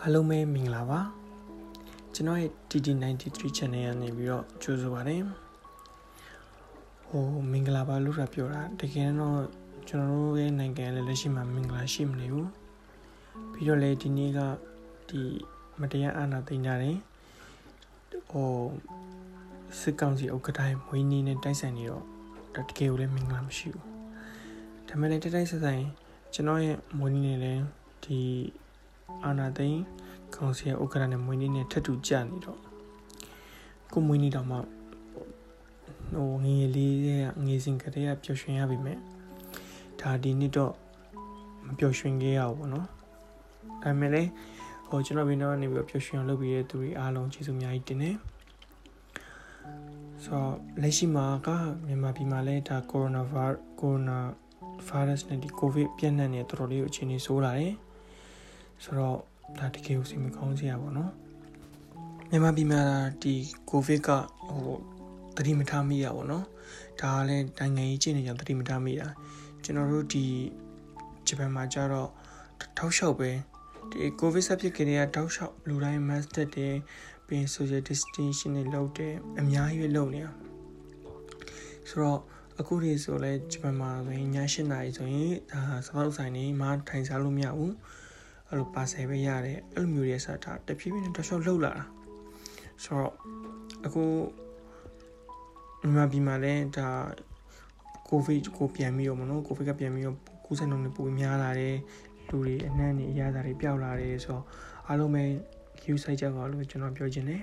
အားလုံးပဲမင်္ဂလာပါကျွန်တော်ရဲ့ TT93 channel ကနေပြီးတော့ကြိုဆိုပါတယ်ဟိုမင်္ဂလာပါလို့ရပြောတာတကယ်တော့ကျွန်တော်တို့ရဲ့နိုင်ငံလည်းလက်ရှိမှာမင်္ဂလာရှိမနေဘူးပြီးတော့လေဒီနေ့ကဒီမတရားအာဏာသိမ်းကြတယ်ဟိုစစ်ကောင်စီဥက္ကဋ္ဌမွေးနေ့နဲ့တိုက်ဆိုင်နေတော့တကယ်ကိုလည်းမင်္ဂလာမရှိဘူးဒါပေမဲ့လည်းတိုက်တိုက်ဆက်ဆိုင်ကျွန်တော်ရဲ့မွေးနေ့နဲ့ ဒီအာနာသိန်းကောင်စီရဲ့ဥက္ကဋ္ဌနဲ့မွေးနေ့နဲ့ထပ်တူကြနေတော့ကိုမွေးနေ့တော့မှဟိုငယ်လေးရဲ့ငယ်စဉ်ကတည်းကပျော်ရွှင်ရပြီမဲ့ဒါဒီနှစ်တော့မပျော်ရွှင်ခဲ့ရဘူးပေါ့နော်ဒါပေမဲ့လည်းဟိုကျွန်တော်ဘင်းတော့နေပြီးပျော်ရွှင်အောင်လုပ်ပြီးတဲ့သူတွေအားလုံးကျေးဇူးအများကြီးတင်တယ်ဆိုတော့လက်ရှိမှာကမြန်မာပြည်မှာလည်းဒါကိုရိုနာဗိုင်းကိုရိုနာဗိုင်းရပ်စ်နဲ့ဒီကိုဗစ်ပြန့်နှံ့နေတော်တော်လေးကိုအခြေအနေဆိုးလာတယ် ဆိုတော့ဒါတကယ်ကိုစိတ်မကောင်းစရာပေါ့နော်မြန်မာပြည်မှာဒီကိုဗစ်ကဟိုတတိမထားမိရပါတော့ဒါကလည်းနိုင်ငံရေးချင်းနေကြတတိမထားမိတာကျွန်တော်တို့ဒီဂျပန်မှာကြတော့ထောက်လျှောက်ပဲဒီကိုဗစ်ဆက်ဖြစ်ကြတဲ့တောက်လျှောက်လူတိုင်း mask တက်တယ်ပြီး social distancing တွေလုပ်တယ်အများကြီးလုပ်နေတာဆိုတော့အခုဒီဆိုလဲဂျပန်မှာဆိုရင်ည8နာရီဆိုရင်ဒါစားတော့ဆိုင်နေမှထိုင်စားလို့မရဘူး အဲ့လိုပါဆယ်ပဲရတယ်အဲ့လိုမျိုးတွေဆက်တာတဖြည်းဖြည်းနဲ့တောက်လျှောက်လှုပ်လာတာဆိုတော့အခုမြန်မာပြည်မှာလည်းဒါကိုဗစ်ကိုပြန်ပြီးတော့မနော်ကိုဗစ်ကပြန်ပြီးတော့ကူးစက်နှုန်းတွေပိုများလာတယ်လူတွေအနှံ့နေအရသာတွေပျောက်လာတယ်ဆိုတော့အားလုံးပဲ view site ကြပါလို့ကျွန်တော်ပြောချင်တယ်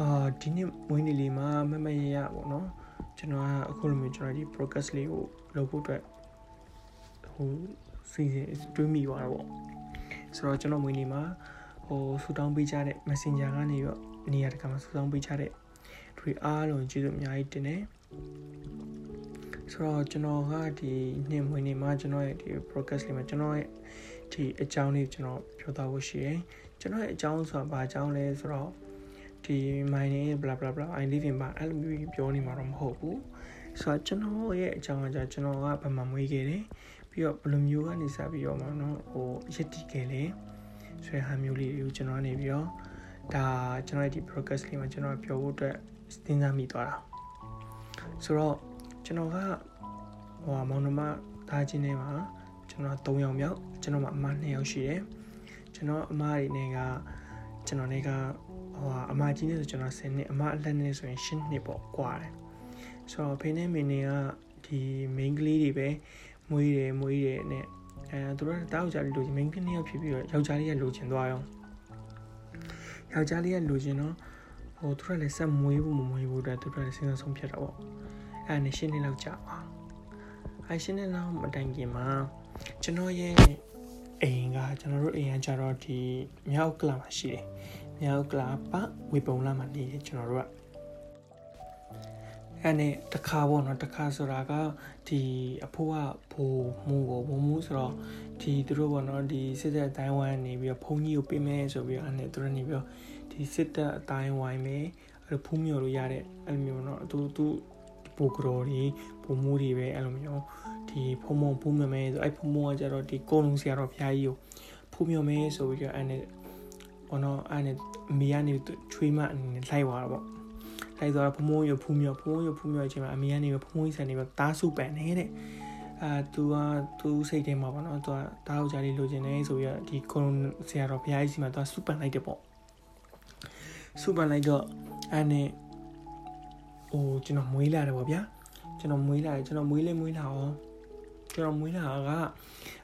အာဒီနေ့မွေးနေ့လေးမှာမမရရပေါ့နော်ကျွန်တော်ကအခုလိုမျိုးကျွန်တော်ဒီ broadcast လေးကိုလုပ်ဖို့အတွက်ဟို စီစဉ်တွေးမိသွားတော့ပေါ့ဆိုတော့ကျွန်တော်မွေးနေ့မှာဟိုဆူတောင်းပေးကြတဲ့ messenger ကနေတော့နေရာတကာမှာဆူတောင်းပေးကြတဲ့တွေအားလုံးကျေးဇူးအများကြီးတင်တယ်ဆိုတော့ကျွန်တော်ကဒီနေ့မွေးနေ့မှာကျွန်တော်ရဲ့ဒီ broadcast လေးမှာကျွန်တော်ရဲ့ဒီအကြောင်းလေးကျွန်တော်ပြောသွားဖို့ရှိတယ်ကျွန်တော်ရဲ့အကြောင်းဆိုတာဘာအကြောင်းလဲဆိုတော့ဒီ my name blah blah blah i live in ဘာအဲ့လိုမျိုးပြောနေမှာတော့မဟုတ်ဘူးဆိုတော့ကျွန်တော်ရဲ့အကြောင်းကကြာကျွန်တော်ကဘာမှမွေးခဲ့တယ် ပြီးတော့ဘယ်လိုမျိုးကနေစပြီးတော့မှနော်ဟိုရစ်တီခဲ့လဲဆိုတဲ့ဟာမျိုးလေးတွေကိုကျွန်တော်ကနေပြီးတော့ဒါကျွန်တော်ရဲ့ဒီ broadcast လေးမှာကျွန်တော်ပြောဖို့အတွက်စဉ်းစားမိသွားတာဆိုတော့ကျွန်တော်ကဟိုမောင်နှမသားချင်းတွေမှာကျွန်တော်3ယောက်မြောက်ကျွန်တော်မှအမ2ယောက်ရှိတယ်ကျွန်တော်အမတွေနဲ့ကကျွန်တော်တွေကဟိုအမကြီးနဲ့ဆိုကျွန်တော်10နှစ်အမအလက်နဲ့ဆိုရင်10နှစ်ပေါ့ကွာတယ်ဆိုတော့ဖေနဲ့မင်းတွေကဒီ main ကလေးတွေပဲ မွေးတယ်မွေးတယ်နဲ့အဲသူတို့တောက်ကြလေးလိုချင် main ကလေးရောက်ဖြစ်ပြီးတော့ယောက်ျားလေးကလိုချင်သွားရောယောက်ျားလေးကလိုချင်တော့ဟိုသူတို့လည်းဆက်မွေးဖို့မမွေးဖို့အတွက်သူတို့လည်းစဉ်းစားဆုံးဖြတ်တော့ပေါ့အဲနဲ့ရှင်းနေလောက်ကြာပါအဲရှင်းနေလောက်မတိုင်ခင်မှာကျွန်တော်ရဲ့အိမ်ကကျွန်တော်တို့အိမ်ကကြတော့ဒီမြောက်ကလာမှာရှိတယ်မြောက်ကလာပဝေပုံလာမှာနေတယ်ကျွန်တော်တို့က အဲ့နဲ့တခါပေါ့နော်တခါဆိုတာကဒီအဖိုးကဘိုးမူကိုဘိုးမူဆိုတော့ဒီသူတို့ပေါ့နော်ဒီစစ်တပ်အတိုင်းဝိုင်းနေပြီးတော့ဘုံကြီးကိုပြင်မဲ့ဆိုပြီးတော့အဲ့နဲ့သူတို့နေပြီးတော့ဒီစစ်တပ်အတိုင်းဝိုင်းမယ်အဲ့လိုဖူးမြော်လို့ရတဲ့အဲ့လိုမျိုးနော်သူသူပူကရော်တွေဘုံမူတွေပဲအဲ့လိုမျိုးဒီဖုံမုံဖူးမမဲဆိုအဲ့ဖုံမုံကကြတော့ဒီကိုလုံးဆရာတော်ဘုရားကြီးကိုဖူးမြော်မယ်ဆိုပြီးတော့အဲ့နဲ့ပေါ့နော်အဲ့နဲ့အမေကနေချွေးမအနေနဲ့လိုက်သွားတာပေါ့ လိုက်သွားတော့ဖုံမုံရဖူးမြဖုံမုံရဖူးမြအချိန်မှာအမေကနေဖုံမုံကြီးဆန်နေပြီးတားစုပန်နေတဲ့အာသူကသူစိတ်ထဲမှာပေါ့နော်သူကတားယောက်ျားလေးလိုချင်တယ်ဆိုပြီးတော့ဒီကုန်းဆရာတော်ဘုရားကြီးစီမှာသူကစုပန်လိုက်တယ်ပေါ့စုပန်လိုက်တော့အဲ့နဲ့ဟိုကျွန်တော်မွေးလာတယ်ပေါ့ဗျာကျွန်တော်မွေးလာတယ်ကျွန်တော်မွေးလေးမွေးလာအောင်ကျွန်တော်မွေးလာက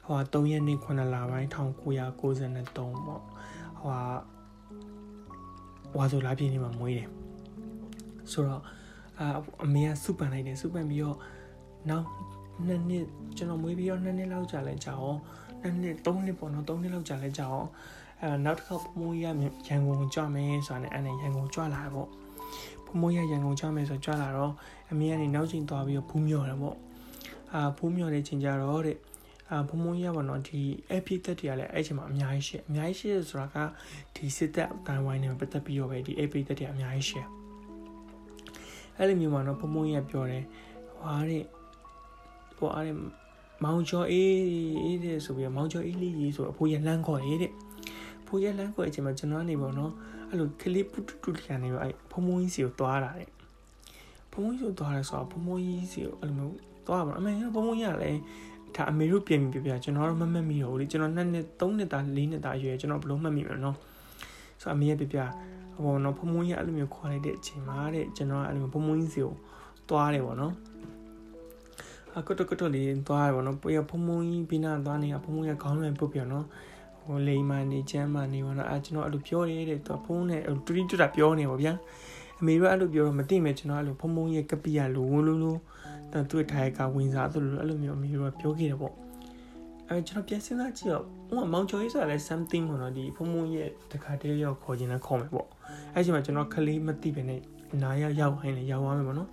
ဟို3ရက်နေ့9လပိုင်း1993ပေါ့ဟိုဝါဆိုလာပြင်းနေမှာမွေးတယ် ဆိုတော့အာအမေကစုပန်လိုက်တယ်စုပန်ပြီးတော့နောက်နှစ်နှစ်ကျွန်တော်မွေးပြီးတော့နှစ်နှစ်လောက်ကြာလဲကြာအောင်နှစ်နှစ်သုံးနှစ်ပေါ့နော်သုံးနှစ်လောက်ကြာလဲကြာအောင်အဲနောက်တစ်ခါဖမိုးရရန်ကုန်ကြွမယ်ဆိုတာနဲ့အဲ့နဲ့ရန်ကုန်ကြွလာတယ်ပေါ့ဖမိုးရရန်ကုန်ကြွမယ်ဆိုကြွလာတော့အမေကနေနောက်ချိန်သွားပြီးတော့ဖူးမြော်တယ်ပေါ့အာဖူးမြော်တဲ့ချိန်ကြတော့တဲ့အာဖုံဖုံရပါတော့ဒီ AP တက်တွေကလည်းအဲ့ချိန်မှာအများကြီးရှိအများကြီးရှိဆိုတာကဒီစစ်တပ်အတိုင်းဝိုင်းနဲ့ပတ်သက်ပြီးတော့ပဲဒီ AP တက်တွေအများကြီးရှိ အဲ့လိုမျိုးမှာတော့ဖုံဖုံရပြောတယ်ဟွာတဲ့ဟိုအားတဲ့မောင်ကျော်အေးအေးတဲ့ဆိုပြီးမောင်ကျော်အေးလေးကြီးဆိုအဖိုးရလမ်းခေါ်ရေးတဲ့ဖိုးရလမ်းခေါ်အချိန်မှာကျွန်တော်ကနေပေါ့နော်အဲ့လိုကလေးပုတူတူခံနေပါအဲ့ဖုံဖုံကြီးစီကိုသွားတာတဲ့ဖုံဖုံကြီးကိုသွားရဲဆိုတော့ဖုံဖုံကြီးစီကိုအဲ့လိုမျိုးသွားပါအမေဖုံဖုံကြီးကလည်းဒါအမေတို့ပြင်ပြပြကျွန်တော်တော့မမှတ်မိတော့ဘူးလေကျွန်တော်နှစ်နှစ်သုံးနှစ်သားလေးနှစ်သားအရွယ်ကျွန်တော်ဘလို့မှတ်မိမှာနော်ဆိုတော့အမေရဲ့ပြပြ ဟိုနော်ဖုံဖုံကြီးအဲ့လိုမျိုးခေါ်လိုက်တဲ့အချိန်မှာတဲ့ကျွန်တော်အဲ့လိုမျိုးဖုံဖုံကြီးစီကိုသွားတယ်ပေါ့နော်အကတကတလေးသွားရပါတော့ပြဖုံဖုံကြီးပြီးနာသွားနေတာဖုံဖုံကြီးခေါင်းလွန်ပုတ်ပြနော်ဟိုလိမ်မနေချမ်းမနေပါတော့အဲကျွန်တော်အဲ့လိုပြောရဲတဲ့သူဖုံးနဲ့တူတီတူတာပြောနေပါဗျာအမေတို့အဲ့လိုပြောတော့မသိမယ်ကျွန်တော်အဲ့လိုဖုံဖုံကြီးကပီရလိုဝလိုလိုတသူ့ထိုင်ကဝင်စားသလိုအဲ့လိုမျိုးအမေတို့ကပြောခဲ့တယ်ပေါ့အဲကျွန်တော်ပြန်စဉ်းစားကြည့်တော့ဟိုမောင်ကျော်ရေးဆိုတာလဲ something ပေါ့နော်ဒီဖုံဖုံရဲ့တခါတည်းရောက်ခေါ်ခြင်းနဲ့ခေါ်မယ်ပေါ့ အဲချိန်မှာကျွန်တော်ခလေးမသိပဲနဲ့နားရောက်ရောက်ဟိုင်းလေရောက်သွားမယ်ပေါ့နော်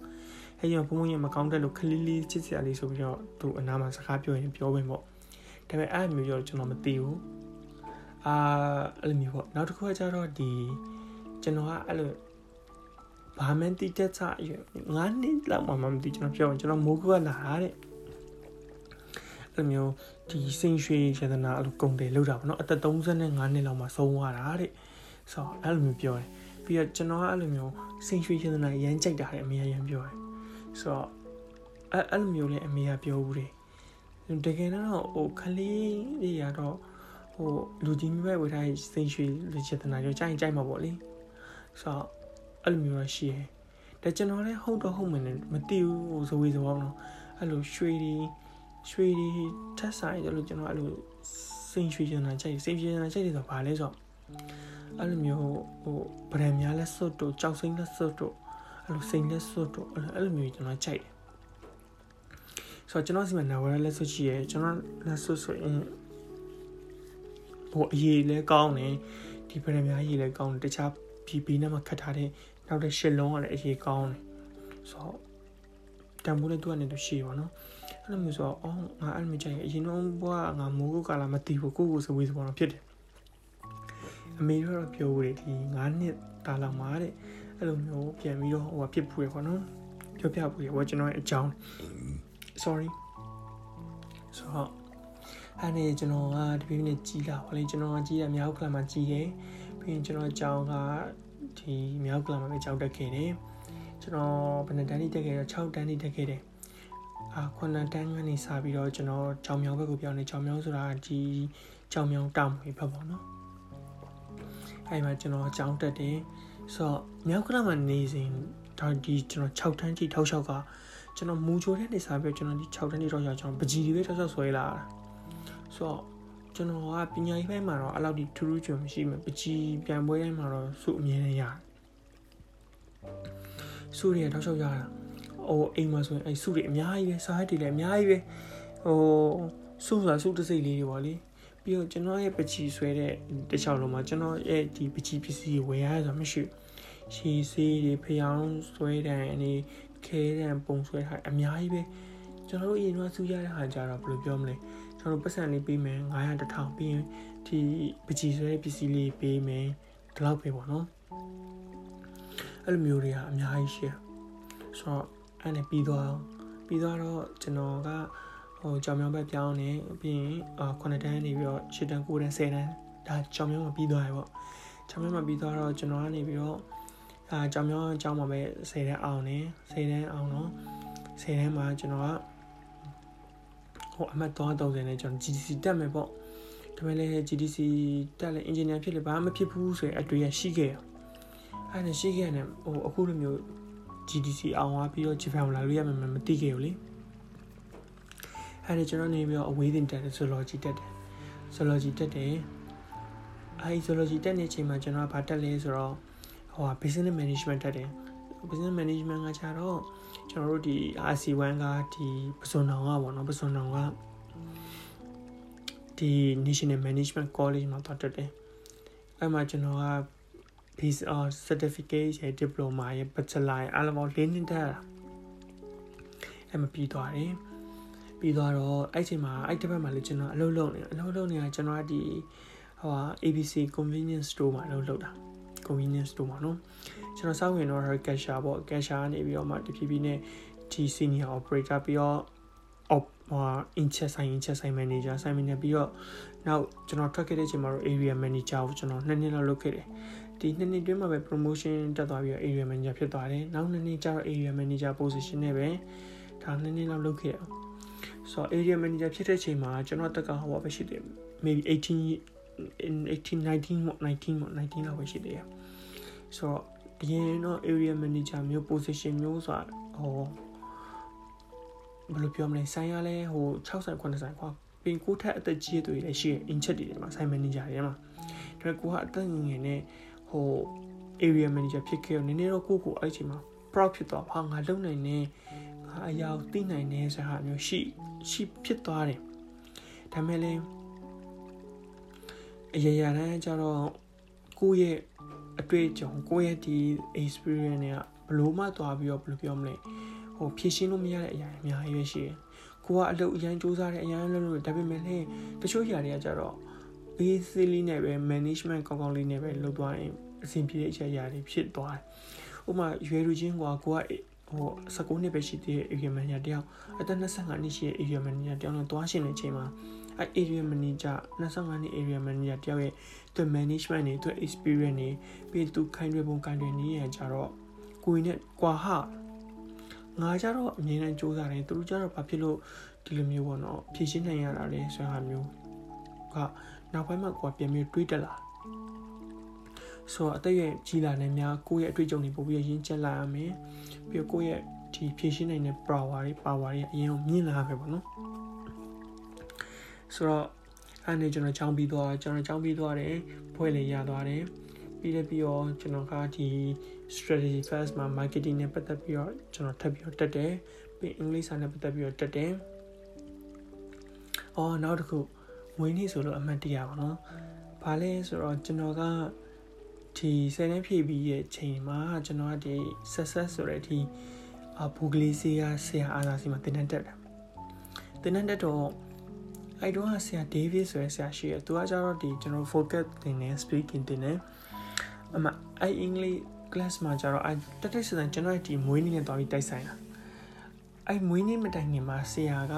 အဲကြောင့်ဘုံဘုံရမကောင်းတဲ့လို့ခလေးလေးချစ်စရာလေးဆိုပြီးတော့သူအနားမှာစကားပြောရင်ပြောဝင်ပေါ့ဒါပေမဲ့အဲ့မျိုးရောကျွန်တော်မသိဘူးအာအဲ့လိုမျိုးပေါ့နောက်တစ်ခုကကျတော့ဒီကျွန်တော်ကအဲ့လိုဘာမှန်းတိတက်ချရငါးနှစ်လောက်မှမသိကျွန်တော်ပြောရင်ကျွန်တော်မိုးကူကလာတာတဲ့အဲ့လိုမျိုးဒီစိန်ရွှေရတနာအဲ့လိုကုန်တယ်လောက်တာပေါ့နော်အသက်35နှစ်လောက်မှဆုံးသွားတာတဲ့ ဆိုတော့အဲ့လိုမျိုးပြောတယ်ပြီးတော့ကျွန်တော်ကအဲ့လိုမျိုးစိန်ရွှေရတနာရမ်းကြိုက်တာတဲ့အမေရမ်းပြောတယ်ဆိုတော့အဲ့အဲ့လိုမျိုးလည်းအမေကပြောဘူးတယ်တကယ်တော့ဟိုခလေးတွေကတော့ဟိုလူကြီးမိဘဝေထားတဲ့စိန်ရွှေလူချေတနာကြောကြိုက်ကြိုက်မှာပေါ့လေဆိုတော့အဲ့လိုမျိုးရှိတယ်ဒါကျွန်တော်လည်းဟုတ်တော့ဟုတ်မှန်းလည်းမသိဘူးဟိုဇဝေဇဝအောင်တော့အဲ့လိုရွှေတွေရွှေတွေထက်ဆိုင်တယ်လို့ကျွန်တော်အဲ့လိုစိန်ရွှေချေတနာကြိုက်စိန်ရွှေချေတနာကြိုက်တယ်ဆိုဘာလဲဆိုတော့ အဲ့လိုမျိုးဟိုဗရန်များလက်စွတ်တို့ကြောက်စိမ့်လက်စွတ်တို့အဲ့လိုစိန်လက်စွတ်တို့အဲ့လိုမျိုးကျွန်တော်ကြိုက်တယ်ဆိုတော့ကျွန်တော်စီမှာနာဝရလက်စွတ်ရှိရဲကျွန်တော်လက်စွတ်ဆိုရင်ဟိုအရေးလဲကောင်းတယ်ဒီဗရန်များအရေးလဲကောင်းတယ်တခြားပြီးပြီးနဲ့မှခတ်ထားတဲ့နောက်တဲ့ရှစ်လုံးကလည်းအရေးကောင်းတယ်ဆိုတော့တန်ဖိုးလည်းသူကနေတော့ရှိပါတော့အဲ့လိုမျိုးဆိုတော့အော်ငါအဲ့လိုမျိုးကြိုက်အရင်တော့ဘွားငါမိုးကုတ်ကလာမသိဘူးကိုကိုစဝေးစပေါ်တော့ဖြစ်တယ် အမေတို့ပြောဦးတယ်ဒီ9နှစ်တာလောက်မှာတဲ့အဲ့လိုမျိုးပြန်ပြီးတော့ဟိုဖြစ်ဖူးရပေါ့နော်ပြောပြဖူးရဟိုကျွန်တော်ရဲ့အကြောင်း sorry ဆိုတော့အဲ့ဒီကျွန်တော်ကဒီပြင်းနဲ့ကြီးလာပါလေကျွန်တော်ကကြီးရမြောက်ကလာမှာကြီးတယ်ပြီးရင်ကျွန်တော်အကြောင်းကဒီမြောက်ကလာမှာပဲကြောက်တက်ခဲ့တယ်ကျွန်တော်ဘယ်နှစ်တန်းထိတက်ခဲ့တော့6တန်းထိတက်ခဲ့တယ်အာခုနတန်းကနေစပြီးတော့ကျွန်တော်ကြောင်မြောင်ဘက်ကိုပြောင်းနေကြောင်မြောင်ဆိုတာဒီကြောင်မြောင်တောင်ဝေးဘက်ပေါ့နော် အဲ့မှာကျွန်တော်ကြောင်တက်တယ်ဆိုတော့မြောက်ကလာမှာနေစဉ်ဒါဒီကျွန်တော်6တန်းထိထောက်လျှောက်ကကျွန်တော်မူချိုတဲ့နေစားပြီးကျွန်တော်ဒီ6တန်းထိထောက်လျှောက်ကျွန်တော်ပကြီးတွေပဲထောက်လျှောက်ဆွဲလာတာဆိုတော့ကျွန်တော်ကပညာရေးဘက်မှာတော့အဲ့လောက်ထိထူးထူးချွန်မရှိဘူးပကြီးပြန်ပွဲတိုင်းမှာတော့စုအမြဲတမ်းရတယ်စုတွေထောက်လျှောက်ရတာဟိုအိမ်မှာဆိုရင်အဲ့စုတွေအများကြီးပဲစားရည်တွေလည်းအများကြီးပဲဟိုစုဆိုတာစုတစိတ်လေးတွေပေါ့လေ ပြီးတော့ကျွန်တော်ရဲ့ပကြီးဆွဲတဲ့တခြားလုံးမှာကျွန်တော်ရဲ့ဒီပကြီးပစ္စည်းဝယ်ရတာမရှိဘူးရှီစေးတွေဖျောင်းဆွဲတဲ့အနေခဲတဲ့ပုံဆွဲထားအများကြီးပဲကျွန်တော်တို့အရင်ကစုရတဲ့ဟာကြတော့ဘယ်လိုပြောမလဲကျွန်တော်ပတ်စံလေးပေးမယ်900 1000ပြီးရင်ဒီပကြီးဆွဲတဲ့ပစ္စည်းလေးပေးမယ်ဒီလောက်ပဲပေါ့နော်အဲ့လိုမျိုးတွေကအများကြီးရှိရဆိုတော့အဲ့နဲ့ပြီးသွားပြီးသွားတော့ကျွန်တော်က ဟိုကြောင်မြောင်းဘက်ပြောင်းနေပြီးရင်အာ9တန်းနေပြီးတော့10တန်း9တန်း10တန်းဒါကြောင်မြောင်းမှာပြီးသွားရပေါ့ကြောင်မြောင်းမှာပြီးသွားတော့ကျွန်တော်ကနေပြီးတော့အာကြောင်မြောင်းအကြောင်းမှာပဲ10တန်းအောင်နေ10တန်းအောင်တော့10တန်းမှာကျွန်တော်ကဟိုအမှတ်330နဲ့ကျွန်တော် GDC တက်မယ်ပေါ့ဒါပေမဲ့လည်း GDC တက်လဲ engineer ဖြစ်လေဘာမှမဖြစ်ဘူးဆိုရင်အတွေ့ရရှိခဲ့ရအဲ့ဒါရှိခဲ့တယ်ဟိုအခုလိုမျိုး GDC အောင်သွားပြီးတော့ Japan လာလို့ရမယ်မသိခဲ့ဘူးလေ အဲ့ဒါကျွန်တော်နေပြီးတော့အဝေးတင်တက်တယ် zoology တက်တယ် zoology တက်တယ်အဲ့ zoology တက်နေချိန်မှာကျွန်တော်ကဘာတက်လဲဆိုတော့ဟို business management တက်တယ် business management ကကြတော့ကျွန်တော်တို့ဒီ RC1 ကဒီပစွန်တောင်ကပေါ့နော်ပစွန်တောင်ကဒီ National Management College မှာတက်တယ်အဲ့မှာကျွန်တော်က base or certificate ရဲ့ diploma ရဲ့ bachelor ရဲ့အားလုံးပေါင်း၄နှစ်တက်တာအဲ့မှာပြီးသွားတယ် ပြီးသွားတော့အဲ့ချိန်မှာအဲ့တစ်ပတ်မှာလည်းကျွန်တော်အလုပ်လုပ်နေအလုပ်လုပ်နေတာကျွန်တော်ကဒီဟို ABC convenience store မှာအလုပ်လုပ်တာ convenience store မှာနော်ကျွန်တော်စောင့်ဝင်တော့ cashier ပေါ့ cashier ကနေပြီးတော့မှတဖြည်းဖြည်းနဲ့ဒီ senior operator ပြီးတော့ဟို in chat ဆိုင် in chat ဆိုင် manager ဆိုင် manager ပြီးတော့နောက်ကျွန်တော်ထွက်ခဲ့တဲ့အချိန်မှာတော့ area manager ကိုကျွန်တော်နှစ်နှစ်လောက်လုပ်ခဲ့တယ်ဒီနှစ်နှစ်တွင်းမှာပဲ promotion တက်သွားပြီးတော့ area manager ဖြစ်သွားတယ်နောက်နှစ်နှစ်ကျတော့ area manager position နဲ့ပဲဒါနှစ်နှစ်လောက်လုပ်ခဲ့ရအောင် ဆိုတော့ area manager ဖြစ်တဲ့အချိန်မှာကျွန်တော်တက်ကဟိုပဲရှိတယ် maybe 18 in 18 19 19 19လောက်ပဲရှိတယ်ဆိုတော့အရင်တော့ area manager မျိုး position မျိုးဆိုတာဟိုဘယ်လိုပြောမလဲဆိုင်ရလဲဟို60 90ဆိုင်ခွာပင်ကိုထက်အသက်ကြီးတွေလည်းရှိတယ် in chat တွေမှာဆိုင် manager တွေမှာဒါပေမဲ့ကိုကအသက်ငယ်နဲ့ဟို area manager ဖြစ်ခဲ့တော့နည်းနည်းတော့ကိုကိုအဲ့ချိန်မှာ proud ဖြစ်သွားဟာငါလုံနိုင်နေငါအရာကိုသိနိုင်နေဆိုဟာမျိုးရှိ ရှိဖြစ်သွားတယ်ဒါပေမဲ့လည်းအရာရာတန်းကျတော့ကိုယ့်ရဲ့အတွေ့အကြုံကိုယ့်ရဲ့ဒီ experience တွေကဘလို့မှသွားပြီးတော့ဘယ်လိုပြောမလဲဟိုဖြည့်ရှင်းလို့မရတဲ့အရာအများကြီးပဲရှိတယ်ကိုကအလုပ်အရန်စူးစမ်းတယ်အရန်လုပ်လို့ဒါပေမဲ့လည်းတချို့ຢာတွေကကြတော့ basic လေးနဲ့ပဲ management ကောင်းကောင်းလေးနဲ့ပဲလုပ်သွားရင်အဆင်ပြေတဲ့အရာတွေဖြစ်သွားတယ်ဥပမာရွယ်လူချင်းကွာကိုက ဟို19နှစ်ပဲရှိသေးတဲ့ area manager တယောက်အသက်25နှစ်ရှိတဲ့ area manager တယောက်နဲ့တွားရှင်တဲ့အချိန်မှာအဲ area manager 25နှစ် area manager တယောက်ရဲ့သူ management တွေသူ experience တွေပြီးသူခိုင်းတွေပုံခိုင်းတွေနေရကြတော့ကိုယ်နဲ့ကွာဟာငါကြတော့အမြင်နဲ့စူးစမ်းတယ်သူတို့ကြတော့ဘာဖြစ်လို့ဒီလိုမျိုးပေါ့နော်ဖြည့်ရှင်းနိုင်ရတာလဲဆိုတာမျိုးကနောက်ပိုင်းမှာကိုယ်ပြန်ပြီးတွေးတက်လာ ဆိုတော့အသက်ရဲ့ကြီးလာနေများကိုယ့်ရဲ့အတွေ့အကြုံတွေပို့ပြီးရင်းချက်လာရမယ်ပြီးတော့ကိုယ့်ရဲ့ဒီဖြည့်ရှင်းနိုင်တဲ့ power တွေ power တွေအရင်ကမြင်လာမယ်ပေါ့နော်ဆိုတော့အဲ့နေကျွန်တော်ချောင်းပြီးသွားကျွန်တော်ချောင်းပြီးသွားတယ်ဖွဲ့လေရသွားတယ်ပြီးလည်းပြီးတော့ကျွန်တော်ကဒီ strategy first မှာ marketing နဲ့ပတ်သက်ပြီးတော့ကျွန်တော်ထပ်ပြီးတော့တက်တယ်ပြီးအင်္ဂလိပ်စာနဲ့ပတ်သက်ပြီးတော့တက်တယ်အော်နောက်တစ်ခုမွေးနေ့ဆိုလို့အမှတ်တရပါတော့။ဘာလဲဆိုတော့ကျွန်တော်က ဒီဆယ်နှစ်ပြည့်ပြီးရဲ့ချိန်မှာကျွန်တော်ကဒီ success ဆိုတဲ့ဒီအဘူဂလီစီယာဆရာအားသာစီမှာတင်တတ်တယ်။တင်တတ်တော့အဲ့တော့ဆရာ David ဆိုတဲ့ဆရာရှိရသူကကျတော့ဒီကျွန်တော် focus တင်နေ speaking တင်နေအမအဲ့ English class မှာကျတော့အဲ့တက်တက်စံကျွန်တော်ဒီမွေးနေ့နဲ့တွားပြီးတိုက်ဆိုင်တာအဲ့မွေးနေ့မတိုင်ခင်မှာဆရာက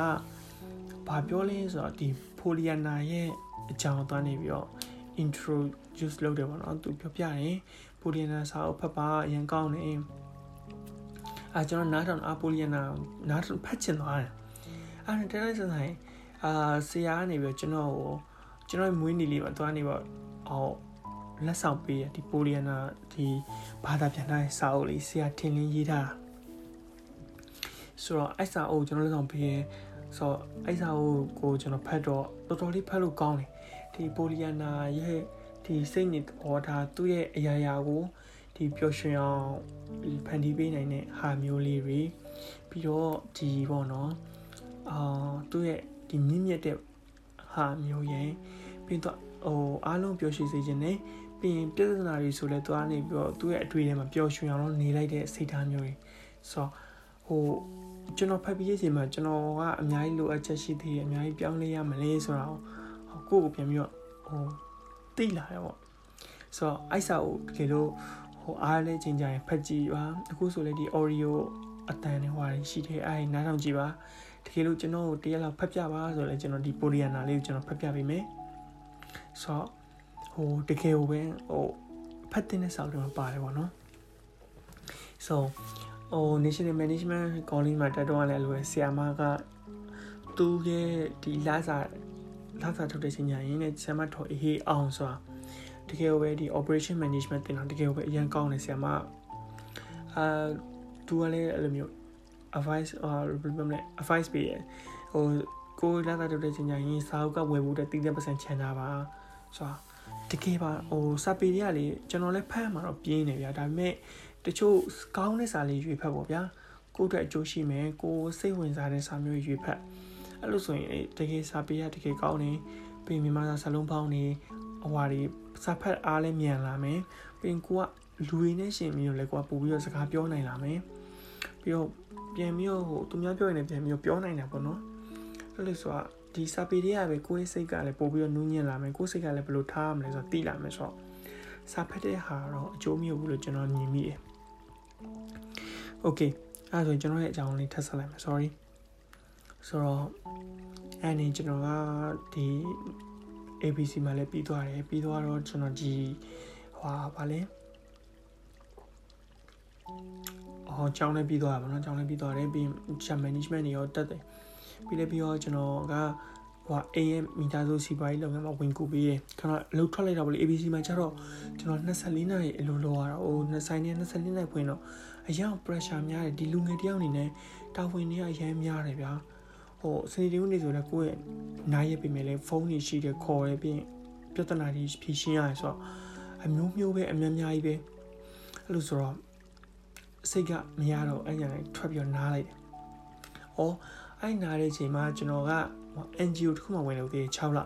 ဘာပြောလဲဆိုတော့ဒီဖိုလီယနာရဲ့အကြောင်းသွားနေပြီးတော့ introduce လုပ်တယ်ပေါ့နော်သူပြောပြတယ်ဖိုလီယနာစာအုပ်ဖတ်ပါအရင်ကောင်းတယ်အဲကျွန်တော်နားထောင်အဖိုလီယနာနားထောင်ဖတ်ချင်သွားတယ်အဲတနေ့စဆိုင်အာဆရာကနေပြီးတော့ကျွန်တော်ကိုကျွန်တော်မွေးနေ့လေးမှာသွားနေပေါ့ဟောလက်ဆောင်ပေးရဒီပိုလီယနာဒီဘာသာပြန်တဲ့စာအုပ်လေးဆရာထင်လင်းရေးထားတာဆိုတော့အဲ့စာအုပ်ကျွန်တော်လက်ဆောင်ပေးရင်ဆိုတော့အဲ့စာကိုကိုကျွန်တော်ဖတ်တော့တော်တော်လေးဖတ်လို့ကောင်းတယ် ဒီပိုလီယနာရဲ့ဒီစိတ်နေသဘောထားသူ့ရဲ့အရာရာကိုဒီပျော်ရွှင်အောင်ဖန်တီးပေးနိုင်တဲ့ဟာမျိုးလေးတွေပြီးတော့ဒီပေါ့နော်အာသူ့ရဲ့ဒီမြင့်မြတ်တဲ့ဟာမျိုးရဲ့ပြီးတော့ဟိုအားလုံးပျော်ရွှင်စေခြင်းနဲ့ပြီးရင်ပြဿနာတွေဆိုလဲသွားနေပြီးတော့သူ့ရဲ့အတွေ့အထဲမှာပျော်ရွှင်အောင်နေလိုက်တဲ့စိတ်ထားမျိုးတွေဆိုတော့ဟိုကျွန်တော်ဖတ်ပြီးရဲ့ချိန်မှာကျွန်တော်ကအများကြီးလိုအပ်ချက်ရှိသေးတယ်အများကြီးပြောင်းလဲရမလဲဆိုတာကို ကိုယ့်ကိုပြန်ပြီးတော့ဟိုသိလာတယ်ပေါ့ဆိုတော့အိုက်စာကိုတကယ်လို့ဟိုအားလဲချိန်ကြရင်ဖတ်ကြည့်ပါအခုဆိုလေဒီ audio အတန်တွေဟွာရှိတယ်အဲ့နားထောင်ကြည့်ပါတကယ်လို့ကျွန်တော်တရက်လောက်ဖတ်ပြပါဆိုလဲကျွန်တော်ဒီ Poriana လေးကိုကျွန်တော်ဖတ်ပြပေးမယ်ဆိုတော့ဟိုတကယ်ကိုပဲဟိုဖတ်တဲ့စာအုပ်တွေမှာပါတယ်ပေါ့နော် so ဟို national management calling မှာတက်တော့လည်းလိုဆရာမကသူ့ရဲ့ဒီလာစာ လာစာထုတ်တဲ့ချိန်ညာရင်းနဲ့ဆရာမထော်အေးအောင်ဆိုတာတကယ်ပဲဒီ operation management တင်တာတကယ်ပဲအရင်ကောင်းတယ်ဆရာမအာသူကလည်းအဲ့လိုမျိုး advice အာဘယ်လိုလဲ advice ပေးရဟိုကိုလာစာထုတ်တဲ့ချိန်ညာရင်းစာအုပ်ကဝယ်ဖို့တဲ့တိကျပတ်စံချန်တာပါဆိုတာတကယ်ပါဟိုစာပေတွေကလေကျွန်တော်လည်းဖတ်မှာတော့ပြင်းနေဗျာဒါပေမဲ့တချို့ကောင်းတဲ့စာလေးရွေးဖတ်ပေါ့ဗျာကိုယ့်အတွက်အကျိုးရှိမယ်ကိုစိတ်ဝင်စားတဲ့စာမျိုးရွေးဖတ် အဲ့လိုဆိုရင်တကယ်စာပေရတကယ်ကောင်းနေပြီးမြန်မာစာစလုံးပေါင်းနေအဝါတွေစာဖတ်အားလည်းမြန်လာမယ်ပြီးကိုကလူရင်းနဲ့ရှင်ပြီးတော့လည်းကိုကပို့ပြီးတော့စကားပြောနိုင်လာမယ်ပြီးတော့ပြန်ပြီးတော့ဟိုသူများပြောရင်လည်းပြန်ပြီးတော့ပြောနိုင်တာပေါ့နော်အဲ့လိုဆိုတာဒီစာပေတွေကပဲကိုယ့်ရဲ့စိတ်ကလည်းပို့ပြီးတော့နူးညံ့လာမယ်ကိုယ့်စိတ်ကလည်းဘယ်လိုထားရမလဲဆိုတော့သိလာမယ်ဆိုတော့စာဖတ်တဲ့ဟာတော့အကျိုးမျိုးဘူးလို့ကျွန်တော်မြင်မိတယ် okay အဲ့ဒါဆိုရင်ကျွန်တော်ရဲ့အကြောင်းလေးထပ်ဆက်လိုက်မယ် sorry ဆိုတော့အဲ့ဒီကျွန်တော်ကဒီ ABC မှာလည်းပြီးသွားတယ်ပြီးသွားတော့ကျွန်တော်ဒီဟွာဗာလဲအော်ကျောင်းလည်းပြီးသွားတာပေါ့နော်ကျောင်းလည်းပြီးသွားတယ်ပြီးရင် management တွေရောတက်တယ်ပြီးလည်းပြီးတော့ကျွန်တော်ကဟို AM မီတာဆိုစီပွားရေးလုပ်ငန်းမှာဝင်ကူပေးတယ်ခဏအလုပ်ထွက်လိုက်တာပေါ့လေ ABC မှာကျတော့ကျွန်တော်24နာရီအလုပ်လုပ်ရတာဟိုနှစ်ဆိုင်နဲ့24နာရီဖွင့်တော့အရင် pressure များတယ်ဒီလူငယ်တယောက်အနေနဲ့တာဝန်တွေအရင်များတယ်ဗျာ ဟိုစနေတင်းနေဆိုတော့ကိုယ့်ရဲ့နိုင်ရပြီမဲ့လေဖုန်းကြီးရှိတယ်ခေါ်ရပြီးပြဿနာတွေဖြေရှင်းရတယ်ဆိုတော့အမျိုးမျိုးပဲအများများကြီးပဲအဲ့လိုဆိုတော့စိတ်ကမရတော့အဲ့ညာထွက်ပြီးတော့နားလိုက်တယ်။အော်အဲ့နားတဲ့အချိန်မှာကျွန်တော်က NGO တခုမှဝင်လို့သေး6လ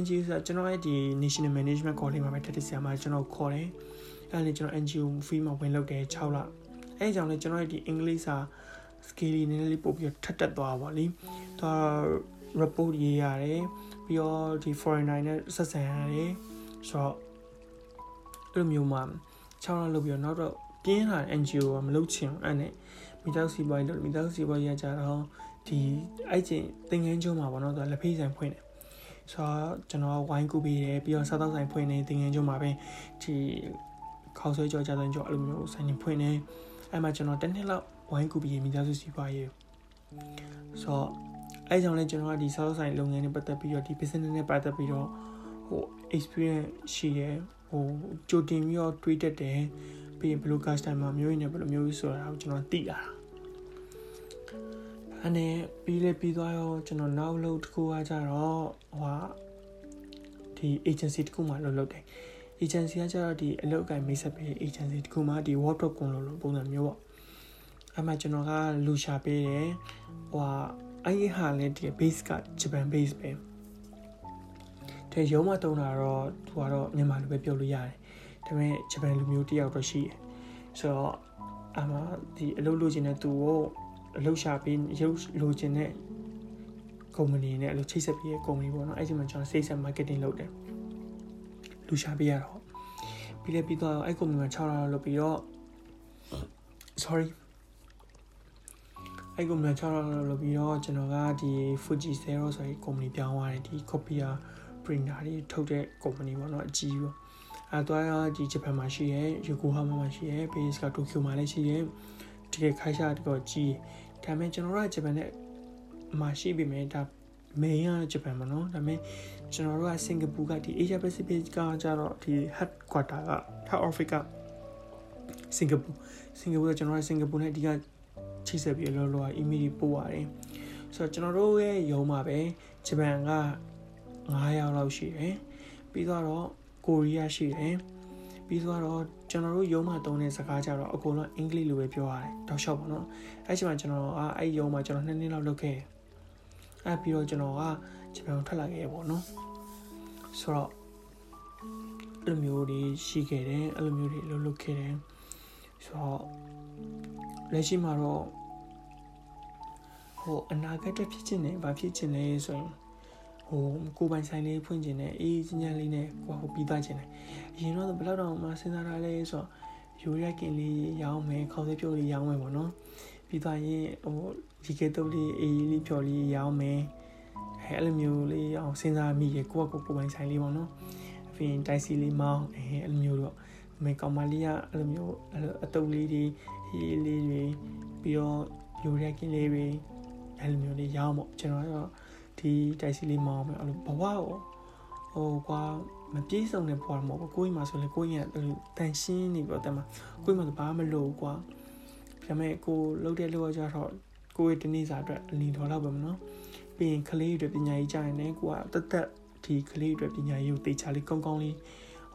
NGO ဆိုကျွန်တော်အဲ့ဒီ National Management College မှာပဲတက်တဲ့ဆရာမကျွန်တော်ခေါ်တယ်။အဲ့ဒါနဲ့ကျွန်တော် NGO fee မှာဝင်လို့တယ်6လ။အဲ့ကြောင့်လည်းကျွန်တော်ရဲ့ဒီအင်္ဂလိပ်စာ skill လေးနည်းနည်းလေးပို့ပြီးထပ်တက်သွားပါလိ။သူ report ရေးရတယ်ပြီးတော့ဒီ foreigner နဲ့ဆက်ဆံရတယ်ဆိုတော့အဲ့လိုမျိုးမှာ6လလုပ်ပြီးတော့နောက်တော့ပြင်းလာ NGO ကမလုပ်ချင်အဲ့နဲ့မိသားစုစီးပွားရေးလုပ်မိသားစုစီးပွားရေးရကြတော့ဒီအဲ့ချင်းသင်ငန်းကျုံမှာပေါ့နော်သူလက်ဖေးဆိုင်ဖွင့်တယ်ဆိုတော့ကျွန်တော်ဝိုင်းကူပေးတယ်ပြီးတော့စားတော့ဆိုင်ဖွင့်နေသင်ငန်းကျုံမှာပဲဒီခေါက်ဆွဲကြောကြတဲ့ကြောအဲ့လိုမျိုးဆိုင်နေဖွင့်နေအဲ့မှာကျွန်တော်တစ်နှစ်လောက် ဝိုင်းကူပေးမိသားစုစီးပွားရေးဆိုတော့အဲ့ကြောင့်လဲကျွန်တော်ကဒီစားတော့ဆိုင်လုပ်ငန်းနဲ့ပတ်သက်ပြီးတော့ဒီ business နဲ့ပတ်သက်ပြီးတော့ဟို experience ရှိတယ်ဟိုကြိုတင်ပြီးတော့တွေးတတ်တယ်ပြီးရင်ဘယ်လို customer မျိုးရင်းနဲ့ဘယ်လိုမျိုးဆိုတာကိုကျွန်တော်သိလာတာအနေပြီးလေပြီးသွားရောကျွန်တော်နောက်လုပ်တစ်ခုကကြတော့ဟိုဒီ agency တစ်ခုမှလုပ်လုပ်တယ် agency ကကြတော့ဒီအလုပ်အကိုင်မိတ်ဆက်ပေး agency တစ်ခုမှဒီ wardrobe ကုန်လို့ပုံစံမျိုးပေါ့ အဲ့မှာကျွန်တော်ကလူရှာပေးတယ်ဟိုအဲ့ဒီဟာလည်းဒီ base က Japan base ပဲတဲ့ရုံးမတုံးတာတော့သူကတော့မြန်မာလိုပဲပြောလို့ရတယ်ဒါပေမဲ့ဂျပန်လူမျိုးတယောက်တော့ရှိတယ်ဆိုတော့အမဒီအလုပ်လုပ်ချင်တဲ့သူကိုအလုပ်ရှာပြီးရုပ်လိုချင်တဲ့ကုမ္ပဏီနဲ့အလုပ်ချိတ်ဆက်ပြီးတဲ့ကုမ္ပဏီပေါ့နော်အဲ့ဒီမှာကျွန်တော် sales and marketing လုပ်တယ်လူရှာပေးရတော့ပြီးလဲပြီးတော့အဲ့ကုမ္ပဏီမှာ6လလုပ်ပြီးတော့ sorry အဲ့ကုမ္ပဏီ6လလုပ်ပြီးတော့ကျွန်တော်ကဒီ Fuji Zero ဆိုတဲ့ကုမ္ပဏီပြောင်းသွားတယ်ဒီ copier printer တွေထုတ်တဲ့ကုမ္ပဏီပေါ့နော်အကြီးပေါ့အဲတော့ဒီဂျပန်မှာရှိရဲယိုကိုဟာမာမှာရှိရဲဘေးစ်ကတိုကျိုမှာလည်းရှိရဲတကယ်ခိုင်းရှာတတော့ကြီးဒါပေမဲ့ကျွန်တော်တို့ကဂျပန်နဲ့မှာရှိပြီမဲ့ဒါ main ကဂျပန်မှာနော်ဒါပေမဲ့ကျွန်တော်တို့ကစင်ကာပူကဒီ Asia Pacific ကကြတော့ဒီ headquarter က head office ကစင်ကာပူစင်ကာပူကကျွန်တော်ကစင်ကာပူနဲ့အဓိက ချိတ်ဆက်ပြီးလောလော email ပို့ရတယ်ဆိုတော့ကျွန်တော်တို့ရဲ့ရုံးမှာပဲဂျပန်က9ယောက်လောက်ရှိတယ်ပြီးတော့ကိုရီးယားရှိတယ်ပြီးတော့ကျွန်တော်တို့ရုံးမှာတုံးတဲ့စကားကြတော့အကုန်လုံးအင်္ဂလိပ်လိုပဲပြောရတယ်တောက်လျှောက်ပါတော့အဲ့ချိန်မှာကျွန်တော်ကအဲ့ရုံးမှာကျွန်တော်နှစ်နှစ်လောက်လုပ်ခဲ့အဲ့ပြီးတော့ကျွန်တော်ကဂျပန်ကိုထွက်လာခဲ့ပေါ့နော်ဆိုတော့အဲ့လိုမျိုးတွေရှိခဲ့တယ်အဲ့လိုမျိုးတွေလုပ်လုပ်ခဲ့တယ်ဆိုတော့လက်ရှိမှာတော့ ဟိုအနာဂတ်ဖြစ်ချင်တယ်ဘာဖြစ်ချင်လဲဆိုရင်ဟိုကိုပိုင်ဆိုင်လေးဖွင့်ခြင်းနဲ့အေးချင်းချင်းလေးနဲ့ကိုဟိုပြီးသွားခြင်းနဲ့အရင်တော့ဘယ်တော့တော့မှစဉ်းစားထားလဲဆိုတော့ရိုးရက်ကင်လေးရောင်းမယ်ခေါင်းစပြုတ်လေးရောင်းမယ်ပေါ့နော်ပြီးသွားရင်ဟိုဒီကေတုတ်လေးအေးလေးဖြော်လေးရောင်းမယ်အဲအဲ့လိုမျိုးလေးအောင်စဉ်းစားမိရကိုကကိုကိုပိုင်ဆိုင်လေးပေါ့နော်အပြင်တိုက်စီလေးမောင်းအဲအဲ့လိုမျိုးတော့မေကောင်မလေးကအဲ့လိုမျိုးအဲ့လိုအတုပ်လေးတွေဟီးလေးတွေပြီးတော့ရိုးရက်ကင်လေးတွေ အဲ့လိုမျိုးလေးရောင်းပေါ့ကျွန်တော်ကတော့ဒီတိုက်စီလေးမောင်းမယ်အဲ့လိုဘဝကိုဟိုကွာမပြေးစုံတဲ့ဘဝမဟုတ်ဘူးကိုကြီးမှဆိုလေကိုကြီးကတန်ရှင်းနေပြီးတော့တမကိုကြီးမှဆိုဘာမှမလုပ်ကွာဒါပေမဲ့ကိုလှုပ်တဲ့လှုပ်ကြတော့ကိုရဲ့တနေ့စာအတွက်အလီတော်တော့ပဲမနော်ပြီးရင်ကလေးတွေပညာရေးကြားရင်လည်းကိုကတက်တက်ဒီကလေးတွေပညာရေးကိုတေချာလေးကောင်းကောင်းလေး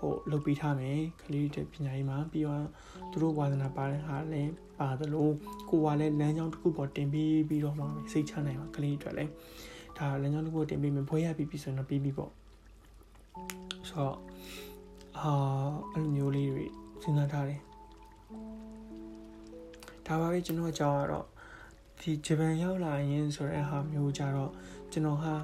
ဟိုလုပ်ပေးထားမယ်ကလေးတွေပညာရေးမှာပြီးတော့သူတို့ဝါသနာပါတဲ့ဟာလည်းပါတယ်လို့ကိုကလည်းလမ်းကြောင်းတစ်ခုပေါ်တင်ပြီးပြီးတော့မှစိတ်ချနိုင်မှာကလေးတွေလည်းဒါလမ်းကြောင်းတစ်ခုတင်ပြီးမယ်ဘွဲရပြီးပြီဆိုရင်တော့ပြီးပြီပေါ့ဆိုတော့အာအဲ့လိုမျိုးလေးတွေစဉ်းစားထားတယ်ဒါပါပဲကျွန်တော်ကြောင်းကတော့ဒီဂျပန်ရောက်လာရင်ဆိုတဲ့ဟာမျိုးကြတော့ကျွန်တော်ဟာ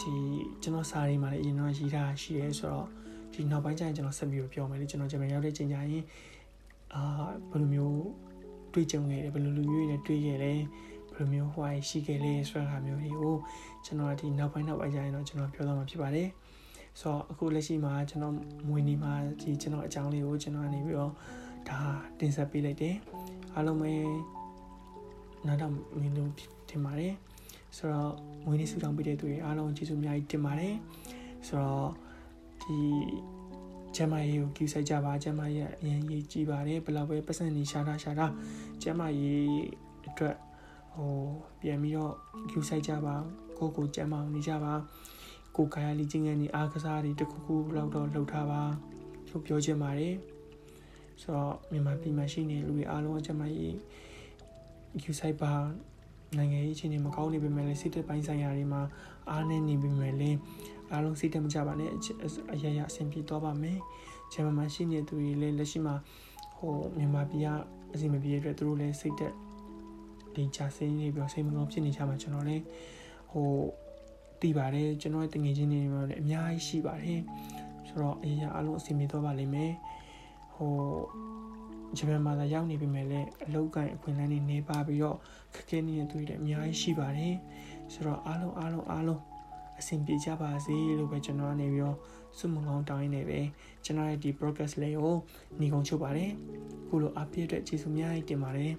ဒီကျွန်တော်စာရီမှာလည်းအရင်တော့ရေးထားရှိရဲဆိုတော့ ဒီနောက်ပိုင်းကျရင်ကျွန်တော်ဆက်ပြီးပြောမယ်လေကျွန်တော်ဂျပန်ရောက်တဲ့ချိန်ကျရင်အာဘယ်လိုမျိုးတွေ့ကြုံခဲ့တယ်ဘယ်လိုလူမျိုးတွေနဲ့တွေ့ခဲ့လဲဘယ်လိုမျိုးဟိုရှိခဲ့လဲဆိုတဲ့ဟာမျိုးတွေကိုကျွန်တော်ဒီနောက်ပိုင်းနောက်ပိုင်းကျရင်တော့ကျွန်တော်ပြောသွားမှာဖြစ်ပါတယ်ဆိုတော့အခုလက်ရှိမှာကျွန်တော်မွေးနေ့မှာဒီကျွန်တော်အကြောင်းလေးကိုကျွန်တော်ကနေပြီးတော့ဒါတင်ဆက်ပေးလိုက်တယ်အားလုံးပဲနားတော့မင်းတို့တင်ပါတယ်ဆိုတော့မွေးနေ့ဆူတောင်းပေးတဲ့သူတွေအားလုံးကျေးဇူးအများကြီးတင်ပါတယ်ဆိုတော့ ဒီကျမရေးကိုကြည့်ဆိုင်ကြပါကျမရေးအရင်ရေးကြည့်ပါတယ်ဘယ်လောက်ပဲပတ်စံနေရှာတာရှာတာကျမရေးအတွက်ဟိုပြန်ပြီးတော့ကြည့်ဆိုင်ကြပါကိုကိုကျမအောင်နေကြပါကိုကာယလီချင်းငယ်နေအားကစားတွေတခုခုလောက်တော့လှုပ်ထားပါလို့ပြောချင်ပါတယ်ဆိုတော့မြန်မာပြည်မှာရှိနေလူတွေအားလုံးအကျမရေးယူဆိုင်ပါနိုင်ငံရေးအခြေအနေမကောင်းနေပေမဲ့လည်းစိတ်သက်ပိုင်းဆိုင်ရာတွေမှာအားနည်းနေပေမဲ့လည်း အားလုံးစိတ်တက်မကြပါနဲ့အရရအဆင်ပြေသွားပါမယ်။ဂျမမှာရှိနေသူတွေလည်းလက်ရှိမှာဟိုမြန်မာပြည်ကအစီမပြေတဲ့အတွက်သူတို့လည်းစိတ်တက်ဒီချစင်းနေပြီးစိတ်မကောင်းဖြစ်နေကြမှာကျွန်တော်လည်းဟိုတည်ပါတယ်ကျွန်တော်ရဲ့တငယ်ချင်းတွေမှာလည်းအများကြီးရှိပါတယ်ဆိုတော့အရာအလုံးအဆင်ပြေသွားပါလိမ့်မယ်ဟိုဂျပန်မှာလာရောက်နေပြီမဲ့လည်းအလောက်ကန်အခွင့်အလမ်းတွေနေပါပြီးတော့ခက်ခဲနေတဲ့သူတွေလည်းအများကြီးရှိပါတယ်ဆိုတော့အားလုံးအားလုံးအားလုံး အဆင်ပြေကြပါစေလို့ပဲကျွန်တော်ကနေပြီးတော့စုမကောင်းတောင်းရင်းနေပဲကျွန်တော်ရဲ့ဒီ broadcast လေးကိုညီကုန်းချုပ်ပါတယ်ခုလိုအပြည့်အတွက်ကျေးဇူးများတင်ပါတယ်